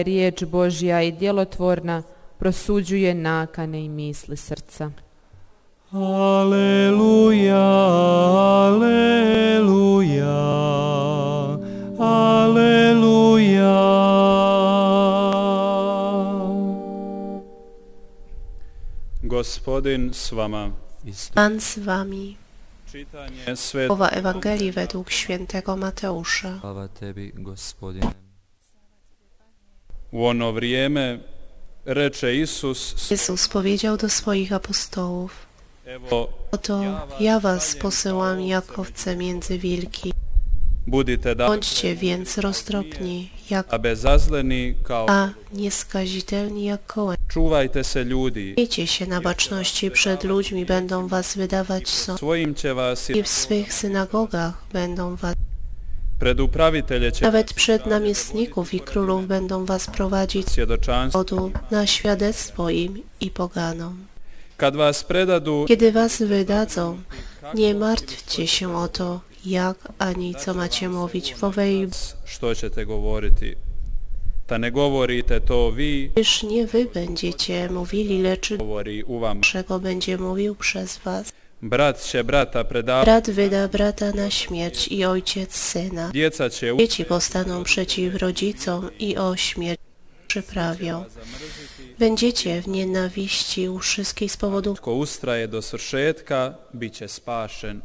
je riječ Božja i djelotvorna, prosuđuje nakane i misli srca. Aleluja, aleluja, aleluja. Gospodin s vama. Pan z wami. Čitanje svetog Słowa Ewangelii według świętego Mateusza. Slava tebi, gospodine. Ono vrijeme reče Isus, Jezus powiedział do swoich apostołów, oto ja was posyłam jak owce między wilki. Bądźcie więc roztropni jak a nieskazitelni jak kołem. čuvajte se ljudi. Miejcie się na baczności przed ludźmi, będą was wydawać sąd. I w swych synagogach będą was, nawet przed namiestników i królów będą was prowadzić powodu na świadectwo im i poganom. Kiedy was wydadzą, nie martwcie się o to, jak ani co macie mówić w owej, što ćete govoriti. Da ne govorite to vi, gdyż nie wy będziecie mówili, lecz govori u vama. czego będzie mówił przez was. Brat će brata predavati, Brat wyda brata na śmierć i ojciec syna. Dzieci powstaną przeciw rodzicom i o śmierć przyprawią. Będziecie w nienawiści u wszystkich z powodu Tko ustraje do svršetka, bit će spašen.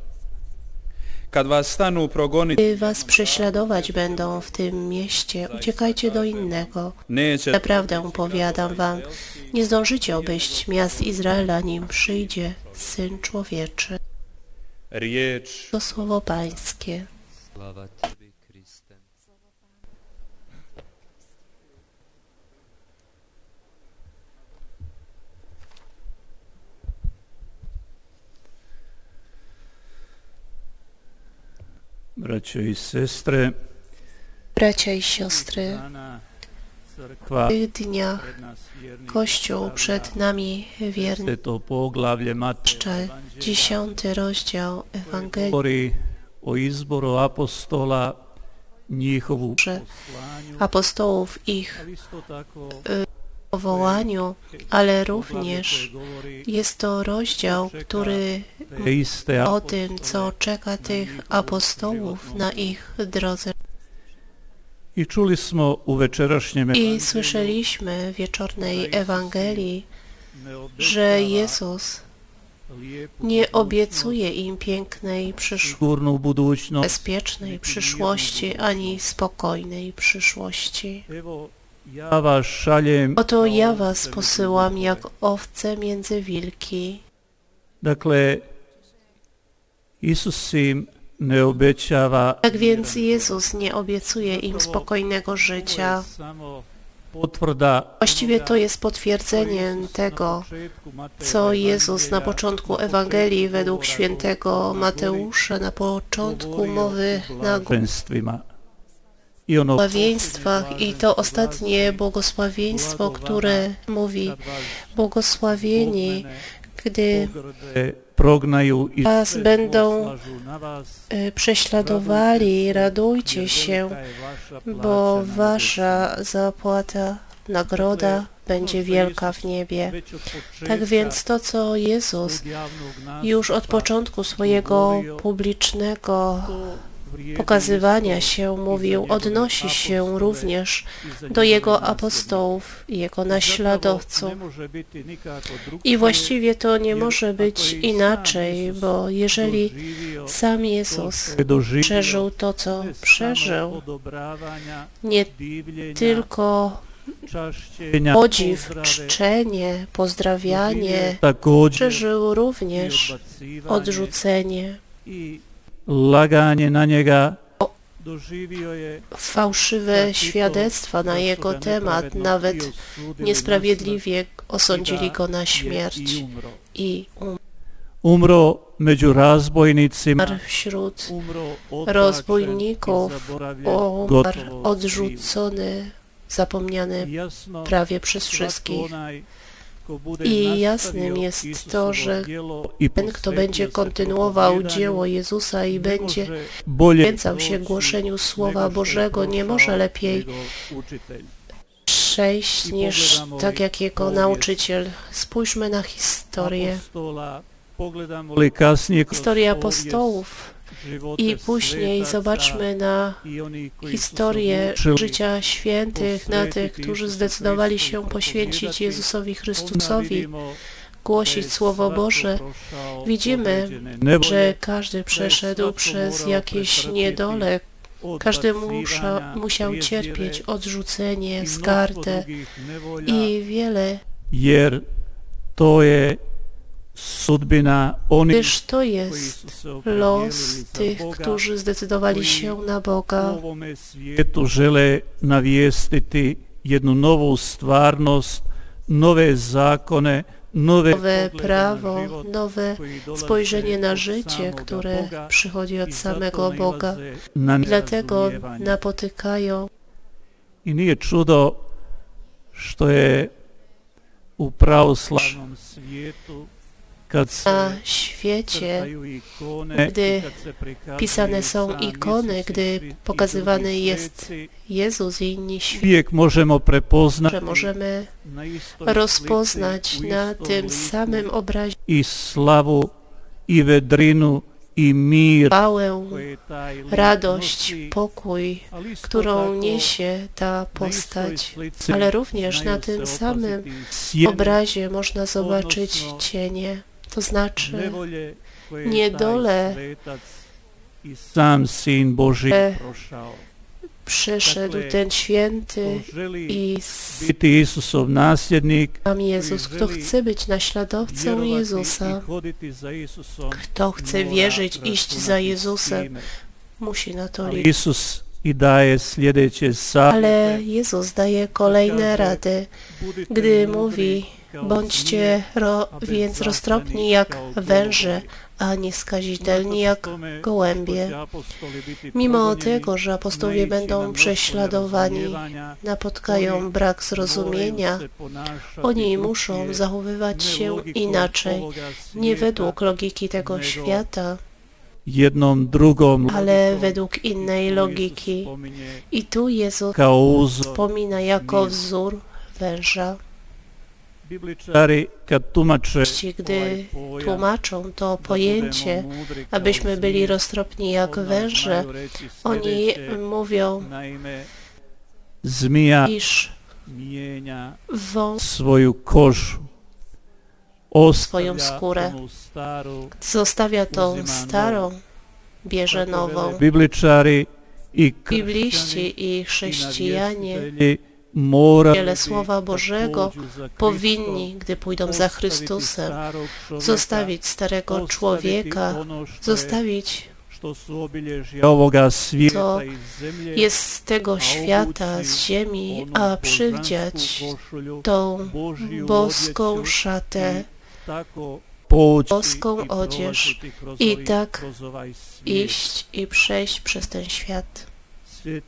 Kad vas stanu progoniti, Gdy was prześladować będą w tym mieście, uciekajcie do innego. neće Naprawdę powiadam wam, nie zdążycie obejść miast Izraela, nim przyjdzie Syn Człowieczy. To słowo Pańskie. Bracia i siostry, w tych dniach Kościół przed nami wierny. Dziesiąty rozdział Ewangelii. O izboru apostola, njihovu apostołów, ich isto tako powołaniu, ale również jest to rozdział, który o tym, co czeka tych apostołów na ich drodze. I čuli smo u večerašnjem I słyszeliśmy w wieczornej Ewangelii, że Jezus nie obiecuje im pięknej, przysz... sigurnu budućnost. bezpiecznej przyszłości ani spokojnej przyszłości. Oto ja was posyłam jak owce między wilki. dakle, Isus im Tak więc Jezus nie obiecuje im spokojnego życia. Właściwie to jest potwierdzeniem tego, co Jezus na początku Ewangelii według świętego Mateusza, na początku mowy na błogosławieństwach i to ostatnie błogosławieństwo, które mówi błogosławieni, gdy was będą y, prześladowali, radujcie się, bo wasza zapłata, nagroda będzie wielka w niebie. Tak więc to, co Jezus już od początku swojego publicznego pokazywania się mówił, odnosi się również do jego apostołów jego naśladowców. I właściwie to nie może być inaczej, bo jeżeli sam Jezus przeżył to, co przeżył, nie tylko podziw, czczenie, pozdrawianie, przeżył również odrzucenie, i laganje na je fałszywe świadectwa na jego temat, nawet niesprawiedliwie osądzili go na śmierć i umarł wśród rozbójników, umarł odrzucony, zapomniany prawie przez wszystkich. I jasnym jest to, że Ten, kto będzie kontynuował dzieło Jezusa i będzie kręcał się głoszeniu Słowa Bożego, nie może lepiej przejść niż tak jak jego nauczyciel. Spójrzmy na historię. povijest apostołów i później zobaczmy na historię życia świętych, na tych, którzy zdecydowali się poświęcić Jezusowi Chrystusowi, głosić Słowo Boże. Widzimy, że każdy przeszedł przez jakieś niedole, każdy musza, musiał cierpieć odrzucenie, nevolja, i wiele, jer to je sudbina onih gdyż to jest los tych, którzy zdecydowali się na u Boga. svijetu žele navijestiti jednu novu stvarnost, nove zakone, Nowe poglede prawo, nowe spojrzenie na życie, które przychodzi od samego Boga. Dlatego napotykają I nije čudo što je u pravoslavnom svijetu kad se na świecie, gdy pisane są ikony, gdy pokazywany jest Jezus i inni prepoznati że możemy rozpoznać na tym samym obrazie i slavu i vedrinu i mir chwałę, radość, pokój, którą niesie ta postać. Ale również na tym samym obrazie można zobaczyć cienie, to znaczy i sam Boži że prošao. przyszedł ten święty i biti Isusov nasljednik, sam Jezus, kto chce być naśladowcą Jezusa, kto chce wierzyć, iść za Jezusem, musi na to liczyć. I daje sljedeće Ale. Jezus daje kolejne rady, gdy mówi, bądźcie ro, więc roztropni jak węże, a nieskazitelni jak gołębie. Mimo tego, że na będą prześladowani, napotkają brak zrozumienia, oni muszą zachowywać się inaczej, nie według logiki tego świata, jednom drugom ale według innej logiki. I tu Jezus wspomina jako wzór węża. Gdy tłumaczą to pojęcie, abyśmy byli roztropni jak węże, oni mówią, zmija iż kožu, Swoją skórę. zostawia tą starą, bierze nową. Bibliści i chrześcijanie wiele Słowa Bożego powinni, gdy pójdą za Chrystusem, zostawić starego człowieka, zostawić zemlje, jest z tego świata, z ziemi, a przywdziać tą boską szatę, boską odzież i tak iść i przejść przez ten świat.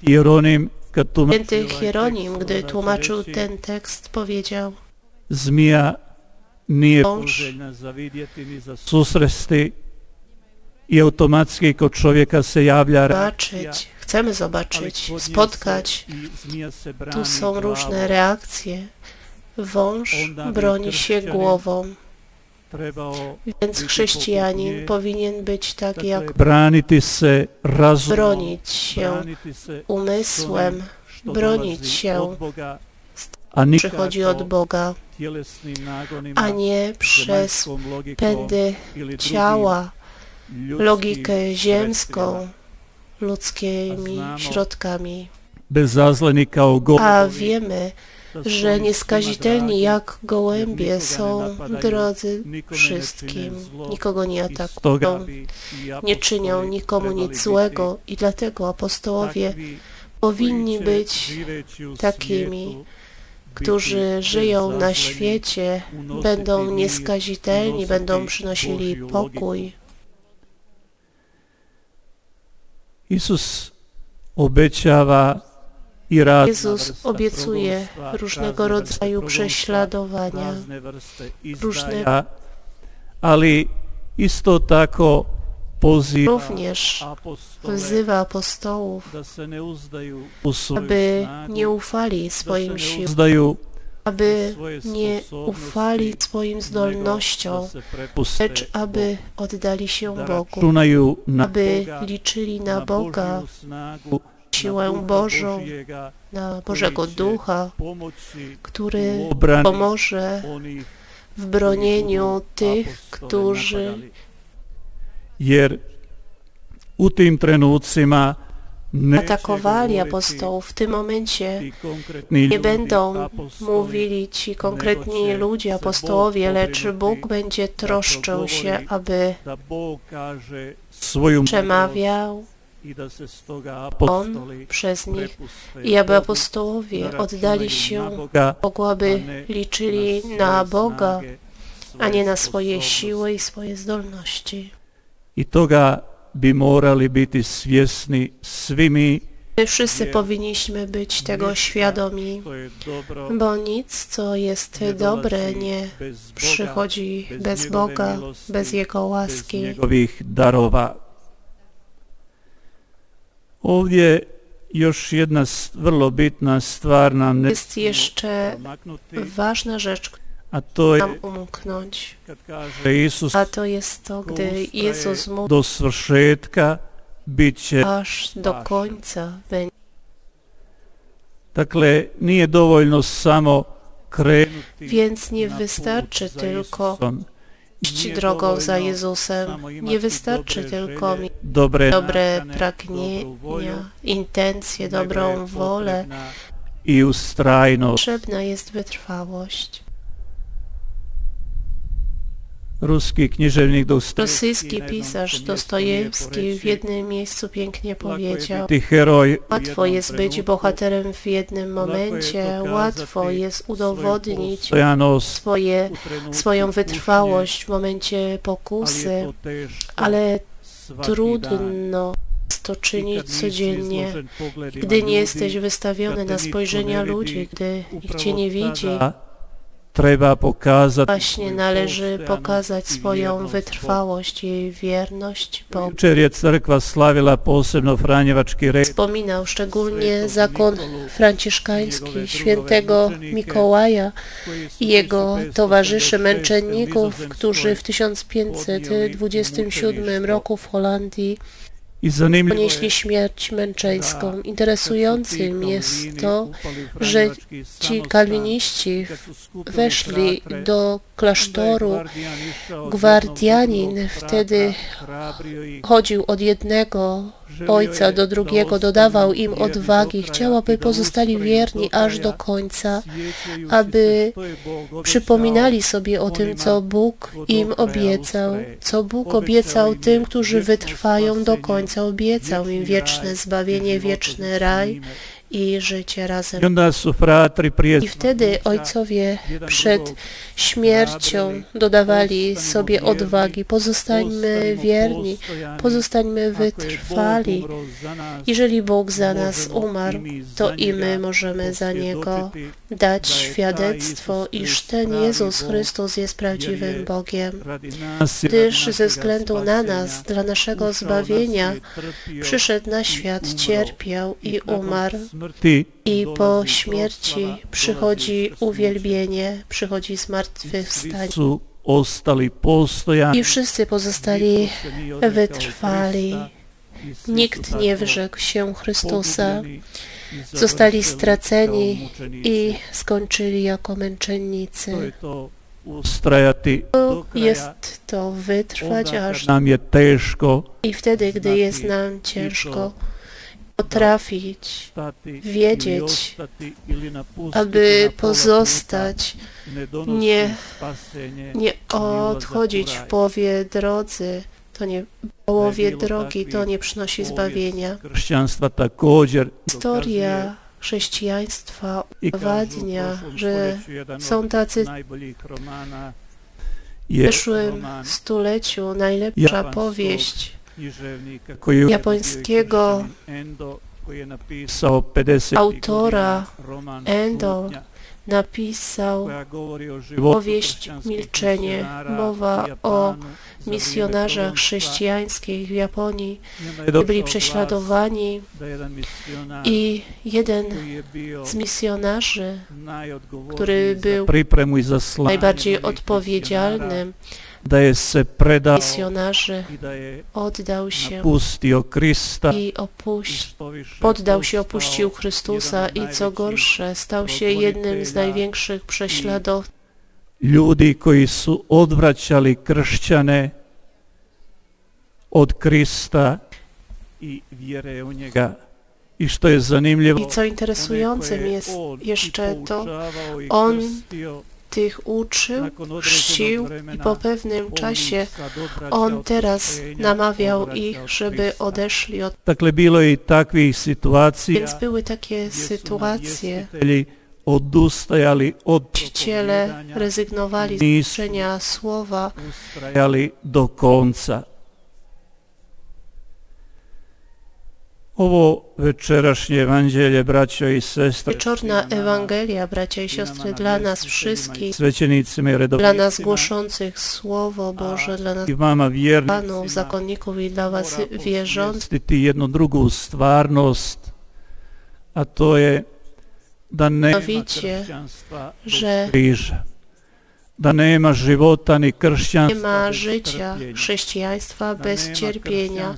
Jeronim Święty Hieronim, gdy tłumaczył ten tekst, powiedział, Zmija nije poželjna za vidjeti ni za susresti i automatski kod čovjeka se javlja zobaczyć, chcemy zobaczyć, spotkać. Tu są różne reakcje. Wąż broni się głową, więc chrześcijanin powinien być tak jak bronić się umysłem, bronić się, przychodzi od Boga, a nie przez pędy ciała, logikę ziemską, ludzkimi środkami. A wiemy, że nieskazitelni jak gołębie są drodzy wszystkim, nikogo nie atakują, nie czynią nikomu nic złego i dlatego apostołowie powinni być takimi, którzy żyją na świecie, będą nieskazitelni, będą przynosili pokój. i razna Jezus obiecuje różnego rodzaju prześladowania, różne- ali isto tako poziva również wzywa apostołów, aby nie ufali swoim siłom, aby nie ufali swoim zdolnościom, lecz aby oddali się Bogu, aby liczyli na Boga, siłę Bożą, na Bożego Ducha, który pomoże w bronieniu tych, którzy. Jer u tim trenucima atakowali apostołów. W tym momencie nie będą mówili ci konkretni ludzie, apostołowie, lecz Bóg będzie troszczył się, aby przemawiał On przez nich i aby apostołowie da oddali się Bogu, aby liczyli na Boga, a nie na swoje siły i swoje zdolności. I toga bi morali biti svjesni svi mi My wszyscy powinniśmy być tego świadomi, bo nic, co jest dobre, nie przychodzi bez Boga, bez Jego łaski. Ovdje još jedna vrlo bitna stvar nam ne Jest jeszcze ważna rzecz, a to je nam umknąć, a to jest to, gdy Jezus mówi, do svršetka bit će aż do końca będzie. Dakle, nije dovoljno samo krenuti Więc nie wystarczy tylko. Iść drogą za Jezusem. Nie wystarczy dobre tylko mieć dobre, dobre pragnienia, intencje, dobrą wolę. i ustrajnost. Potrzebna jest wytrwałość. Ruski Rosyjski pisarz Dostojewski w jednym miejscu pięknie powiedział. Łatwo jest być bohaterem w jednym momencie, łatwo jest udowodnić swoje, swoją wytrwałość w momencie pokusy, ale trudno jest to czynić codziennie, gdy nie jesteś wystawiony na spojrzenia ludzi, gdy ich cię nie widzi. Tada treba pokazati Właśnie należy pokazać swoją wytrwałość i wierność Bogu. Wspominał szczególnie zakon franciszkański świętego Mikołaja i jego 1556 towarzyszy męczenników, którzy w 1527 roku w Holandii ponieśli śmierć męczeńską. su Interesującym jest to, że ci kalwiniści weszli do klasztoru. Gwardianin wtedy Chodził od jednego ojca do drugiego, dodawał im odwagi, chciał, aby pozostali wierni aż do końca, aby przypominali sobie o tym, co Bóg im obiecał, co Bóg obiecał tym, którzy wytrwają do końca, obiecał im wieczne zbawienie, wieczny raj i życie razem. I wtedy ojcowie przed śmiercią dodawali sobie odwagi, pozostańmy wierni, pozostańmy wytrwali. Jeżeli Bóg za nas umarł, to i my możemy za Niego dać świadectwo, iż ten Jezus Chrystus jest prawdziwym Bogiem, gdyż ze względu na nas, dla naszego zbawienia, przyszedł na świat, cierpiał i umarł, i po śmierci przychodzi uwielbienie, przychodzi zmartwychwstanie. I wszyscy pozostali wytrwali. Nikt nie wyrzekł się Chrystusa, zostali straceni i skończyli jako męczennicy. to Jest to wytrwać aż nam je teško i wtedy, gdy jest nam ciężko, potrafić, wiedzieć, aby pozostać, nie- nie odchodzić w połowie drodzy, to nie połowie drogi, to nie przynosi zbawienia. Također Historia chrześcijaństwa udowadnia, że są tacy w roman stuleciu najlepsza powieść japońskiego Endo koji je napisao 50 autora Endo. Napisał powieść Milczenie, mowa o misjonarzach chrześcijańskich w Japonii, byli prześladowani i jeden z misjonarzy, który był najbardziej odpowiedzialnym predao misjonarzy, oddał się i Poddał się, opuścił Chrystusa i co gorsze, stał się jednym z największych prześladowców ljudi koji su odvraćali kršćane od Krista i vjere u njega. I što je zanimljivo, I co interesującym jest jeszcze to, on tych uczył, chrzcił i po pewnym czasie on teraz namawiał ich, żeby odeszli od... Dakle, bilo i takvih situacija Więc były takie su sytuacje, odustajali od propovijedanja, rezygnowali z uczenia słowa, ustrajali do konca. Wieczorna Ewangelia, bracia i siostry, dla nas wszystkich, dla nas głoszących Słowo Boże, dla nas Panów, zakonników i dla Was wierzących, jednu drugu stvarnost, a to je da nema Mianowicie, kršćanstva że križa. Da nema života ni kršćanstva nie ma życia chrześcijaństwa bez cierpienia,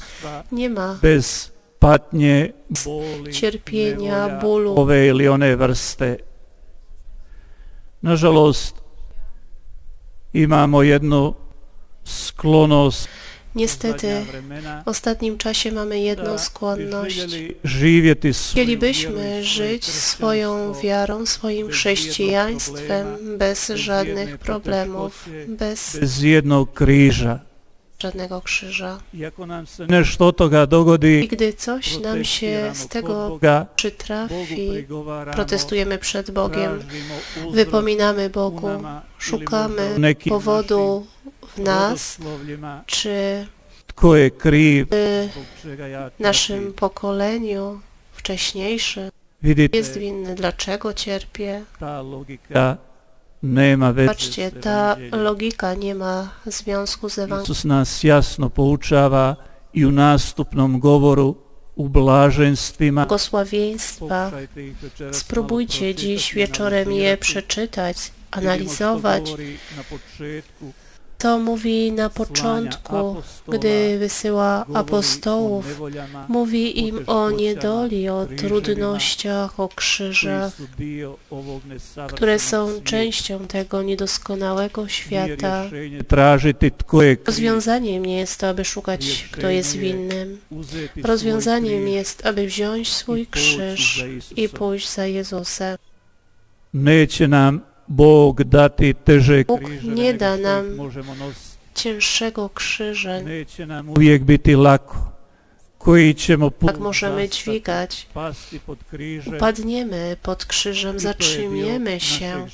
nie ma bez patnje, boli, cierpienia, bólu. ove ili one vrste. Nažalost, imamo jednu sklonost Niestety, w ostatnim czasie mamy jedną bi skłonność. Chcielibyśmy żyć swoją wiarą, swoim bez chrześcijaństwem, bez żadnych problemów, bez bez jednog križa. Żadnego krzyża. I gdy coś nam się z tego przytrafi, protestujemy przed Bogiem, wypominamy Bogu, szukamy powodu w nas, czy w naszym pokoleniu wcześniejszym jest winny, dlaczego cierpię. Patrzcie, ta logika nie ma związku z Ewangelią. Isus nas jasno poučava i u nastupnom govoru u blaženstvima. Błogosławieństwa. Spróbujcie dziś wieczorem je przeczytać, analizować, co mówi na początku, gdy wysyła apostołów. Mówi im o niedoli, o trudnościach, o krzyżach, które są częścią tego niedoskonałego świata. Rozwiązaniem nie jest to, aby szukać, kto jest winnym. Rozwiązaniem jest, aby wziąć swój krzyż i pójść za Jezusem. Neće nam Bóg nie da nam. Cięższego krzyża, put tak możemy dźwigać. Upadniemy pod krzyżem, zatrzymiemy się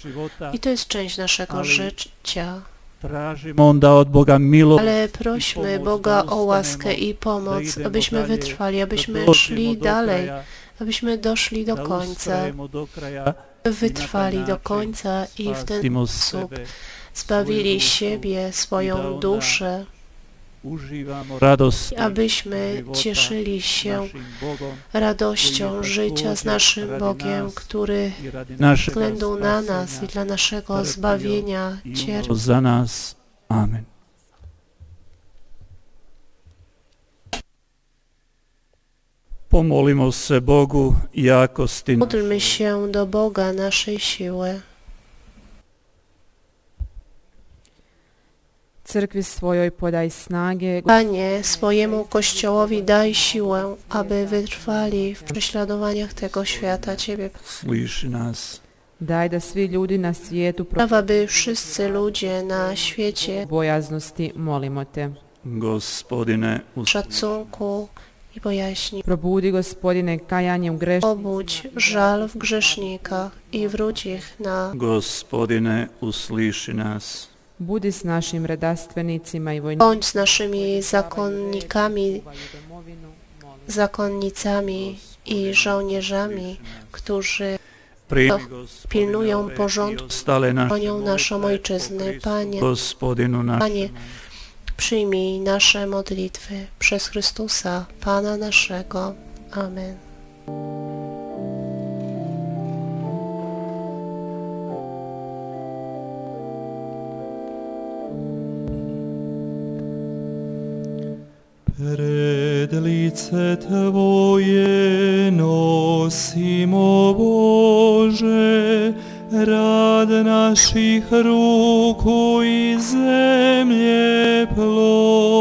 i to jest część naszego życia. Ale prośmy Boga o łaskę i pomoc, abyśmy wytrwali, abyśmy szli dalej, abyśmy doszli do końca, wytrwali do końca i w ten sposób zbawili siebie, swoją duszę, abyśmy cieszyli się radością życia z naszym Bogiem, który względu na nas i dla naszego zbawienia cierpi. za nas. Amen. Pomolimo se Bogu jakosti Módlmy się do Boga naszej siły. Crkvi svojoj podaj snage, Panie, swojemu Kościołowi daj siłę, aby wytrwali w prześladowaniach tego świata Ciebie. Sliši nas. daj da svi ljudi na svijetu Prawa, by wszyscy ludzie na świecie bojaznosti molimo te. Gospodine, usliši. szacunku i bojaźni. Probudi gospodine kajanje u greš Obudź żal w grzesznikach i wróć ich na Gospodine, usliši nas. Budi našim redastvenicima i vojnicima. bądź z naszymi zakonnikami, zakonnicami i żołnierzami, którzy pilnują porządku, bronią naszą ojczyznę. Panie, Panie, przyjmij nasze modlitwy przez Chrystusa, Pana naszego. Amen. Pred lice Tvoje nosimo Bože, rad naših ruku i zemlje plod.